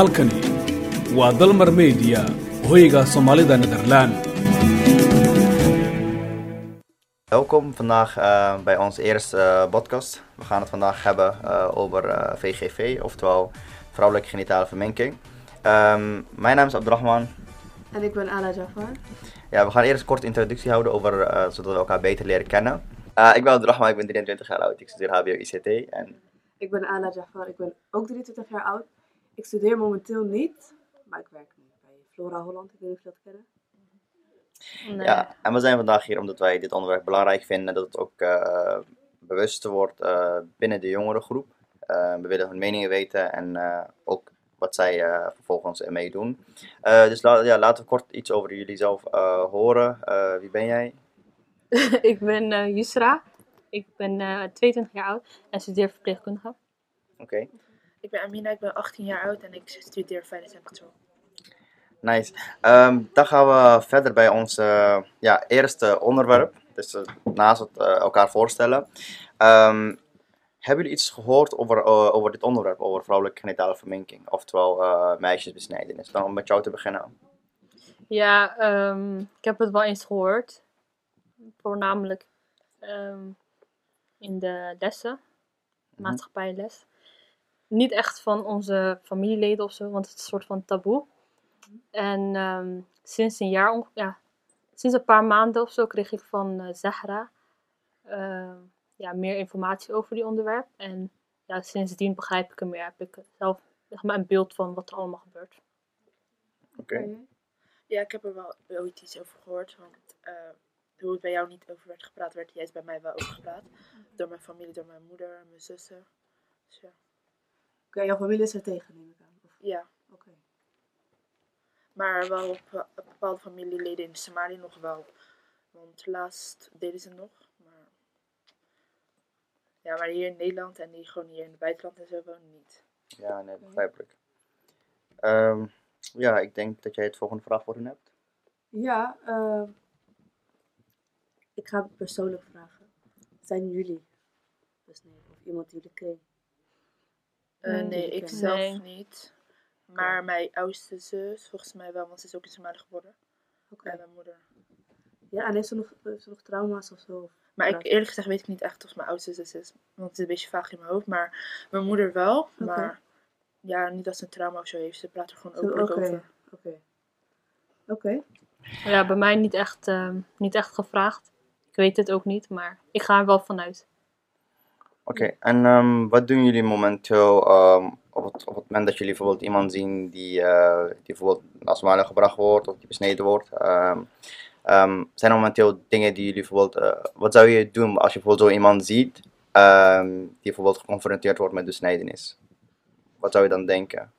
halkani waa dalmar media hoyga soomaalida nederland Welkom vandaag eh, bij onze eerste eh, podcast. We gaan het vandaag hebben eh, over eh, VGV, oftewel vrouwelijke genitale verminking. Ehm, mijn naam is Abdurrahman. En ik ben Ala Jafar. Ja, we gaan eerst een korte introductie houden, over, eh, zodat we elkaar beter leren kennen. Eh, ik ben Abdurrahman, ik ben 23 jaar oud. Ik studeer HBO ICT. En Ik ben Ala Jafar. Ik ben ook 23 jaar oud. Ik studeer momenteel niet, maar ik werk nu bij Flora Holland. Ik weet niet of je dat kennen. Nee. Ja, en we zijn vandaag hier omdat wij dit onderwerp belangrijk vinden. Dat het ook eh bewuster wordt eh, binnen de jongerengroep. Eh, we willen hun meningen weten en eh, ook wat zij eh, vervolgens ermee doen. Eh, dus la- ja, laten we kort iets over jullie zelf eh, horen. Eh, wie ben jij? ik ben eh, Yusra. Ik ben eh 22 jaar oud en studeer verpleegkundige. Oké, Ik ben Amina, ik ben 18 jaar oud en ik studeer veiligheid en controle. nice. Ehm, dan gaan we verder bij ons eh, ja, eerste onderwerp. Dus eh, naast het eh, elkaar voorstellen. Ehm, hebben jullie iets gehoord over, over dit onderwerp, over vrouwelijke genitale verminking, oftewel eh, meisjesbesnijdenis? Dan om met jou te beginnen. Ja, ehm, ik heb het wel eens gehoord. Voornamelijk ehm, in de lessen, maatschappijles. Niet echt van onze familieleden of zo, want het is een soort van taboe. En ehm, sinds een jaar, ja, sinds een paar maanden of zo kreeg ik van eh, Zahra ehm, ja, meer informatie over die onderwerp. En ja, sindsdien begrijp ik er meer. Heb ik zelf zeg maar, een beeld van wat er allemaal gebeurt. Oké. Ja, ik heb er wel ooit iets over gehoord, want eh, hoe het bij jou niet over werd gepraat, werd juist bij mij wel over gepraat. Door mijn familie, door mijn moeder, mijn zussen. Dus ja. Oké, jouw familie is er tegen, neem ik aan. Of- ja. Oké. Maar wel op, op bepaalde familieleden in Somalië nog wel. Want laatst deden ze nog, maar... Ja, maar hier in Nederland en die gewoon hier in het buitenland en zo wonen niet. Ja, nee, begrijpelijk. Ehm, ja, ik denk dat jij het volgende vraag voor hen hebt. Ja, eh, ik ga persoonlijk vragen. Zijn jullie besneden? Of iemand die jullie kring? Eh, Nee, ik zelf Nee. niet. Maar mijn oudste zus, volgens mij wel, want ze is ook in Somalië geboren. Oké. En mijn moeder. Ja, en heeft ze nog, heeft ze nog trauma's of zo? Maar ik, eerlijk gezegd weet ik niet echt of mijn oudste zus is. Want het is een beetje vaag in mijn hoofd. Maar mijn moeder wel. Maar ja, niet dat ze een trauma of zo heeft. Ze praat er gewoon openlijk Oké, over. oké. Oké. Ja, bij mij niet echt, ehm, niet echt gevraagd. Ik weet het ook niet, maar ik ga er wel vanuit. Oké, en ehm, wat doen jullie momenteel ehm, op, het, op het moment dat jullie bijvoorbeeld iemand zien die, eh, die bijvoorbeeld naar Somalië gebracht wordt of die besneden wordt? ehm, zijn er momenteel dingen die jullie bijvoorbeeld, eh, wat zou je doen als je bijvoorbeeld zo iemand ziet die bijvoorbeeld geconfronteerd wordt met besnijdenis? Wat zou je dan denken?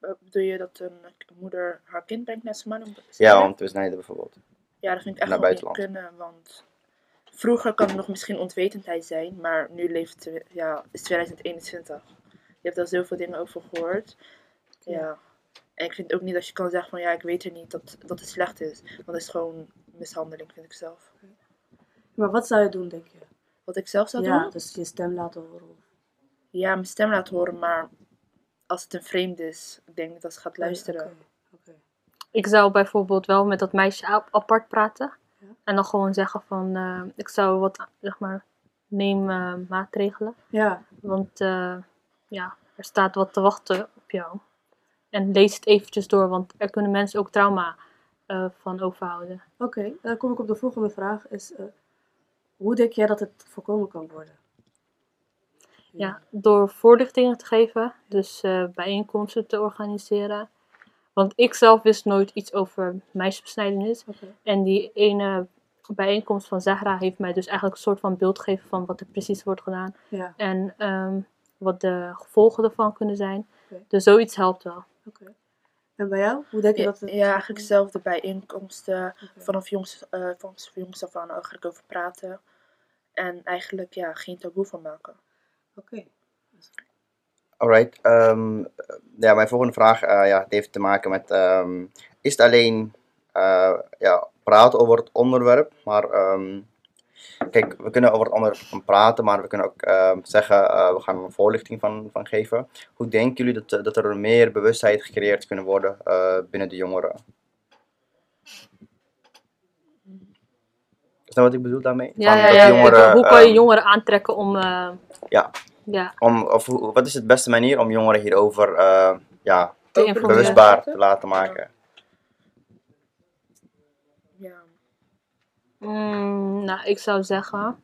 Uh, Bedoel je dat een moeder haar kind brengt naar Somalië? om te Ja, om te besnijden bijvoorbeeld. Ja, dat vind ik echt naar wel niet kunnen. Want vroeger kan het nog misschien onwetendheid zijn. Maar nu leeft het, ja, is 2021. Je hebt al zoveel dingen over gehoord. Ja. En ik vind ook niet dat je kan zeggen van ja, ik weet er niet dat, dat het slecht is. Want het is gewoon mishandeling, vind ik zelf. Maar wat zou je doen, denk je? Wat ik zelf zou ja, doen? dus je stem laten horen. Ja, mijn stem laten horen, maar als het een vreemde is, ik denk dat ze gaat luisteren. Oké. Ik zou bijvoorbeeld wel met dat meisje apart praten. En dan gewoon zeggen van, eh, ik zou wat, zeg maar, neem maatregelen. Ja, Want eh, ja, er staat wat te wachten op jou. En lees het eventjes door, want er kunnen mensen ook trauma eh, van overhouden. oké. Dan kom ik op de volgende vraag. Is, hoe denk jij dat het voorkomen kan worden? Ja, door voorlichtingen te geven, dus bijeenkomsten te organiseren. Want ik zelf wist nooit iets over meisjesbesnijdenis. En die ene bijeenkomst van Zahra heeft mij dus eigenlijk een soort van beeld gegeven van wat er precies wordt gedaan. Ja, En ehm, wat de gevolgen ervan kunnen zijn. Dus zoiets helpt wel. oké. En bij jou? Hoe denk je Ja, dat het... ja, eigenlijk dezelfde bijeenkomsten. Vanaf jongs, eh vanaf jongs af aan eigenlijk over praten. En eigenlijk ja, geen taboe van maken. Oké. Alright, ehm, ja, mijn volgende vraag eh, ja, het heeft te maken met, ehm, is het alleen eh, ja, praten over het onderwerp, maar ehm, Kijk, we kunnen over het onderwerp praten, maar we kunnen ook ehm, zeggen, eh, we gaan een voorlichting van, van geven. Hoe denken jullie dat, eh, dat er meer bewustheid gecreëerd kunnen worden eh, binnen de jongeren? Is dat wat ik bedoel daarmee? Ja, Van ja, dat ja. jongeren, hoe kan je ehm, jongeren aantrekken om... Ja. Ja, om, of, wat is de beste manier om jongeren hierover ja, bewustbaar te laten maken? Ja. Mm, nou, ik zou zeggen...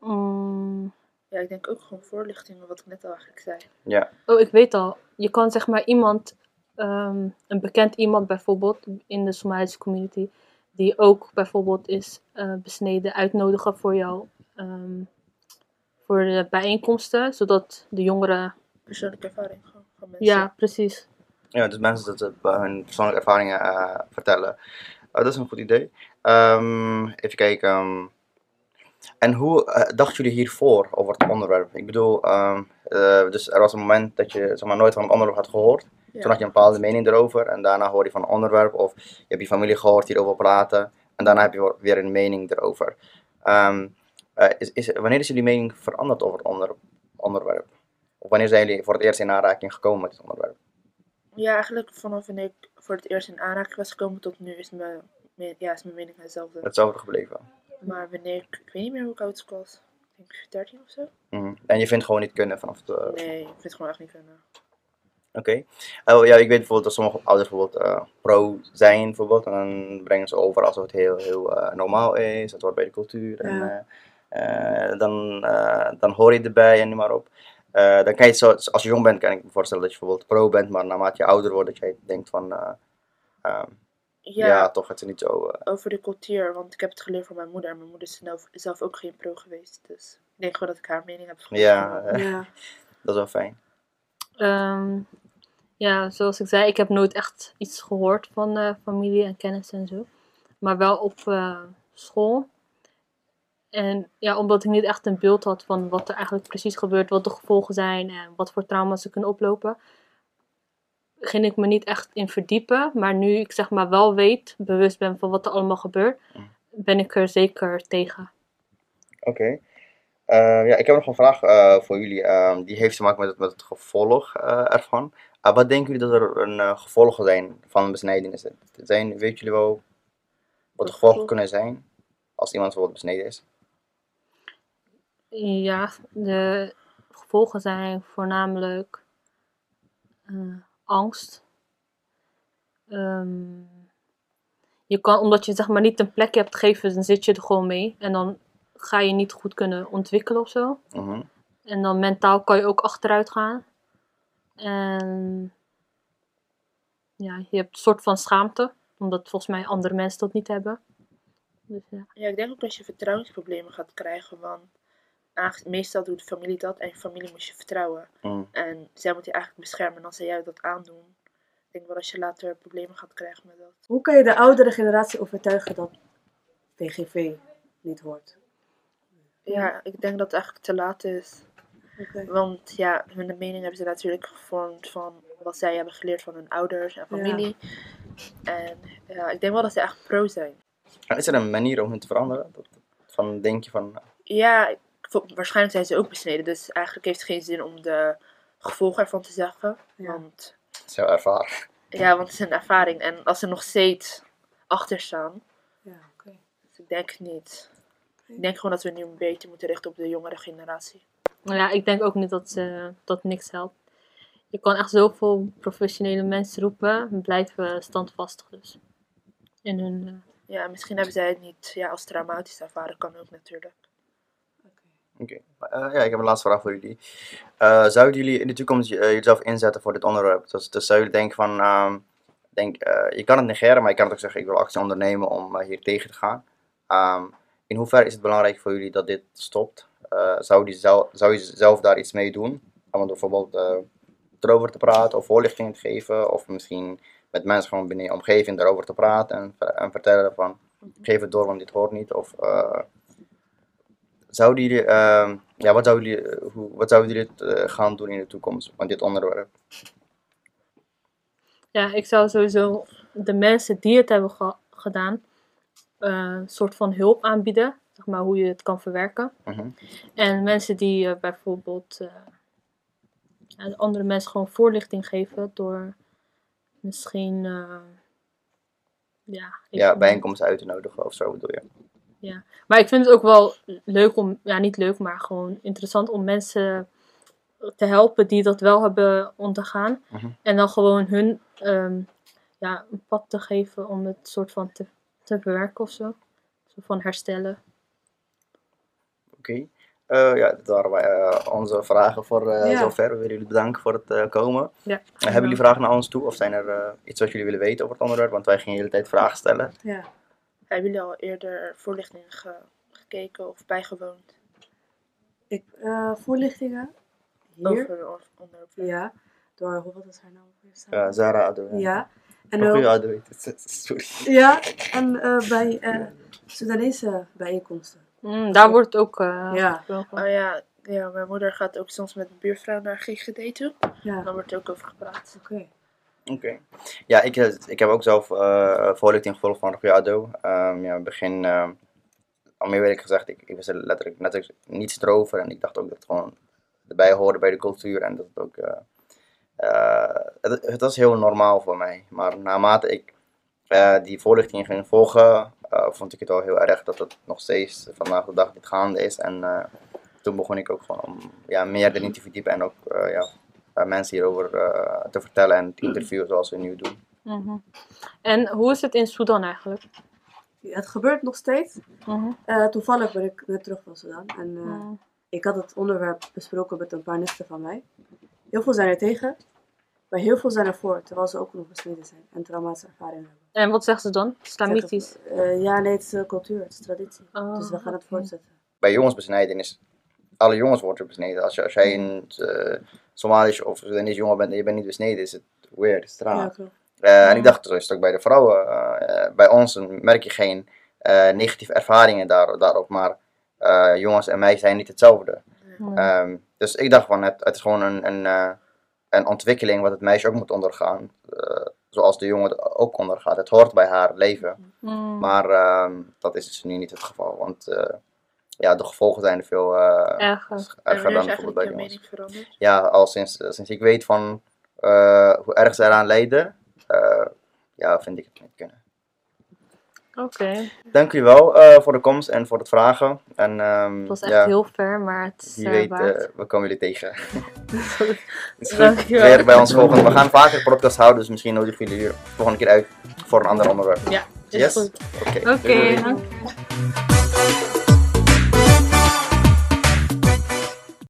Mm, ja, ik denk ook gewoon voorlichtingen, wat ik net al eigenlijk zei. Ja, Oh, ik weet al. Je kan zeg maar iemand, ehm, een bekend iemand bijvoorbeeld in de Somalische community, die ook bijvoorbeeld is eh, besneden, uitnodigen voor jou, ehm, voor de bijeenkomsten, zodat de jongeren, Persoonlijke ervaring gewoon van mensen. ja, precies. ja dus mensen dat ze eh, hun persoonlijke ervaringen eh, vertellen. Oh, dat is een goed idee. Ehm, even kijken. en hoe eh, dachten jullie hiervoor over het onderwerp? Ik bedoel, ehm, eh, dus er was een moment dat je zeg maar, nooit van het onderwerp had gehoord. Ja. Toen had je een bepaalde mening erover en daarna hoor je van het onderwerp of je hebt je familie gehoord hierover praten en daarna heb je weer een mening erover. Ehm, eh, is, is, wanneer is jullie mening veranderd over het onder, onderwerp? Of wanneer zijn jullie voor het eerst in aanraking gekomen met het onderwerp? Ja, eigenlijk vanaf wanneer ik voor het eerst in aanraking was gekomen tot nu is mijn, ja, is mijn mening hetzelfde. Hetzelfde gebleven. Maar wanneer ik, ik weet niet meer hoe ik oud was. Ik denk 13 of zo. Mhm. En je vindt gewoon niet kunnen vanaf de... Nee, ik vind het gewoon echt niet kunnen. Oké. Oh, ja, ik weet bijvoorbeeld dat sommige ouders bijvoorbeeld eh, pro zijn bijvoorbeeld. En dan brengen ze over alsof het heel, heel eh, normaal is. Het hoort bij de cultuur. En, Ja. eh, dan, dan hoor je erbij en noem maar op. Eh, dan kan je zo, als je jong bent kan ik me voorstellen dat je bijvoorbeeld pro bent. Maar naarmate je ouder wordt dat jij denkt van... eh, ehm, Ja, ja. toch, het is niet zo... eh, over de cultuur, want ik heb het geleerd van mijn moeder. En mijn moeder is zelf, zelf ook geen pro geweest. Dus ik denk gewoon dat ik haar mening heb gevolgd. ja, Ja. dat is wel fijn. Ehm, ja, zoals ik zei, ik heb nooit echt iets gehoord van eh, familie en kennis en zo. Maar wel op eh, school. En ja, omdat ik niet echt een beeld had van wat er eigenlijk precies gebeurt, wat de gevolgen zijn en wat voor trauma's ze kunnen oplopen, ging ik me niet echt in verdiepen. Maar nu ik zeg maar wel weet, bewust ben van wat er allemaal gebeurt, Mm. ben ik er zeker tegen. Oké. Eh, ja, ik heb nog een vraag eh, voor jullie. Ehm, die heeft te maken met het, met het gevolg eh, ervan. Wat denken jullie dat er een gevolgen zijn van een besnijdenis? Zijn, weet jullie wel wat de gevolgen? kunnen zijn als iemand bijvoorbeeld besneden is? Ja, de gevolgen zijn voornamelijk eh, angst. Ehm, je kan, omdat je zeg maar niet een plekje hebt gegeven, dan zit je er gewoon mee. En dan ga je niet goed kunnen ontwikkelen of zo. Mhm. En dan mentaal kan je ook achteruit gaan. En ja, je hebt een soort van schaamte, omdat volgens mij andere mensen dat niet hebben. Dus ja. Ja, ik denk ook dat je vertrouwensproblemen gaat krijgen. Want meestal doet de familie dat en je familie moet je vertrouwen. Mhm. En zij moet je eigenlijk beschermen. En als zij jou dat aandoen, ik denk wel dat je later problemen gaat krijgen met dat. Hoe kan je de oudere generatie overtuigen dat PGV niet hoort? Ja, ik denk dat het eigenlijk te laat is. Oké. Want ja, hun mening hebben ze natuurlijk gevormd van wat zij hebben geleerd van hun ouders en familie. En ja, ik denk wel dat ze echt pro zijn. Is er een manier om hen te veranderen? Dat, van denk je van, Ja, ik- vo- waarschijnlijk zijn ze ook besneden. Dus eigenlijk heeft het geen zin om de gevolgen ervan te zeggen. Ja. Want zo ervaren? ja, want het is een ervaring. En als ze nog steeds achter staan, Ja, oké. dus ik denk het niet. Ik denk gewoon dat we nu een beetje moeten richten op de jongere generatie. Nou ja, ik denk ook niet dat, ze dat niks helpt. Je kan echt zoveel professionele mensen roepen en blijven standvastig dus. In hun, eh, Ja, en misschien hebben zij het niet ja, als traumatisch ervaren. Kan ook natuurlijk. Oké. Eh, ja, ik heb een laatste vraag voor jullie. Eh, zouden jullie in de toekomst eh, jezelf inzetten voor dit onderwerp? Dus, dus zou jullie denken van, ehm, denk, je kan het negeren, maar je kan het ook zeggen, ik wil actie ondernemen om hier tegen te gaan. Ehm, in hoeverre is het belangrijk voor jullie dat dit stopt? Zou, die zelf, zou je zelf daar iets mee doen? Om bijvoorbeeld erover te praten of voorlichting te geven? Of misschien met mensen gewoon binnen je omgeving erover te praten en, en vertellen van, geef het door, want dit hoort niet. Of zouden jullie, ehm, ja, wat zouden jullie, eh, hoe, wat zouden jullie eh, gaan doen in de toekomst met dit onderwerp? ja, ik zou sowieso de mensen die het hebben ge- gedaan, eh, een soort van hulp aanbieden. Zeg maar hoe je het kan verwerken. Mhm. En mensen die eh, bijvoorbeeld eh, andere mensen gewoon voorlichting geven door misschien eh, ja, Ja, bijeenkomsten uit te nodigen of zo bedoel je. Maar ik vind het ook wel leuk om, ja niet leuk, maar gewoon interessant om mensen te helpen die dat wel hebben ondergaan. Mhm. En dan gewoon hun ehm, ja, een pad te geven om het soort van te, te verwerken of zo. Zo van herstellen. Oké. Eh, ja, dat waren wij, eh, onze vragen voor eh, Ja. zover. We willen jullie bedanken voor het komen. Ja. Hebben jullie vragen naar ons toe? Of zijn er iets wat jullie willen weten over het onderwerp? Want wij gingen de hele tijd vragen stellen. Ja. Hebben jullie al eerder voorlichting ge- gekeken of bijgewoond Ik, eh, voorlichtingen. Hier. over onderwerp? Ja. Door, hoe wat is haar naam? Eh Zara Ado. Ja. En En ook, ja, Ado, sorry. ja, en eh, bij eh Soedanese bijeenkomsten. Mm, daar wordt het ook eh Ja. gesproken. Oh ja, ja, mijn moeder gaat ook soms met een buurvrouw naar GGD toe. Ja, Dan wordt er ook over gepraat. oké. Oké. Ja, ik, eh, ik heb ook zelf eh voorlichting gevolgd van Rafia Ado. Ehm, ja, begin, uh, al meer eerlijk gezegd, ik, ik wist er letterlijk, letterlijk niets erover. En ik dacht ook dat het gewoon erbij hoorde bij de cultuur. En dat het ook, eh, het, het was heel normaal voor mij. Maar naarmate ik die voorlichting ging volgen, vond ik het wel heel erg dat het nog steeds vandaag de dag niet gaande is. En toen begon ik ook gewoon om ja, meer erin te verdiepen en ook ja, mensen hierover uh, te vertellen en te interviewen zoals we nu doen. Mm -hmm. En hoe is het in Sudan eigenlijk? Ja, het gebeurt nog steeds. Mm -hmm. uh, toevallig ben ik net terug van Sudan en mm. ik had het onderwerp besproken met een paar nichten van mij. Heel veel zijn er tegen, maar heel veel zijn er voor, terwijl ze ook nog besneden zijn en traumatische ervaringen hebben. En wat zeggen ze dan? Islamitisch? Uh, ja, nee, het is cultuur, het is traditie. Oh, dus we gaan het voortzetten. Bij jongensbesnijdenis, alle jongens worden besneden. Als, je, als jij een uh, Somalisch of Sudanese jongen bent en je bent niet besneden, is het weird, is het raar. Ja, uh, en ik dacht, zo is het ook bij de vrouwen. Uh, bij ons merk je geen negatieve ervaringen daar, daarop, maar jongens en meisjes zijn niet hetzelfde. Ja. Um, dus ik dacht van, het, het is gewoon een, een, een ontwikkeling wat het meisje ook moet ondergaan. zoals de jongen ook ondergaat. Het hoort bij haar leven. Mm. Maar um, dat is dus nu niet het geval, want uh, ja, de gevolgen zijn er veel uh, erger, erger dan bijvoorbeeld bij jongens. Veranderd? Ja, al sinds, sinds ik weet van uh, hoe erg ze eraan lijden, ja, vind ik het niet kunnen. Oké. Okay. Dank jullie wel uh, voor de komst en voor het vragen. En, um, het was echt ja, heel ver, maar het is Wie weet, uh, we komen jullie tegen. is goed. Weer bij ons volgende. We gaan vaker podcast houden, dus misschien nodigen jullie hier volgende keer uit voor een ander onderwerp. Ja, is yes? goed. Oké. Okay. Dank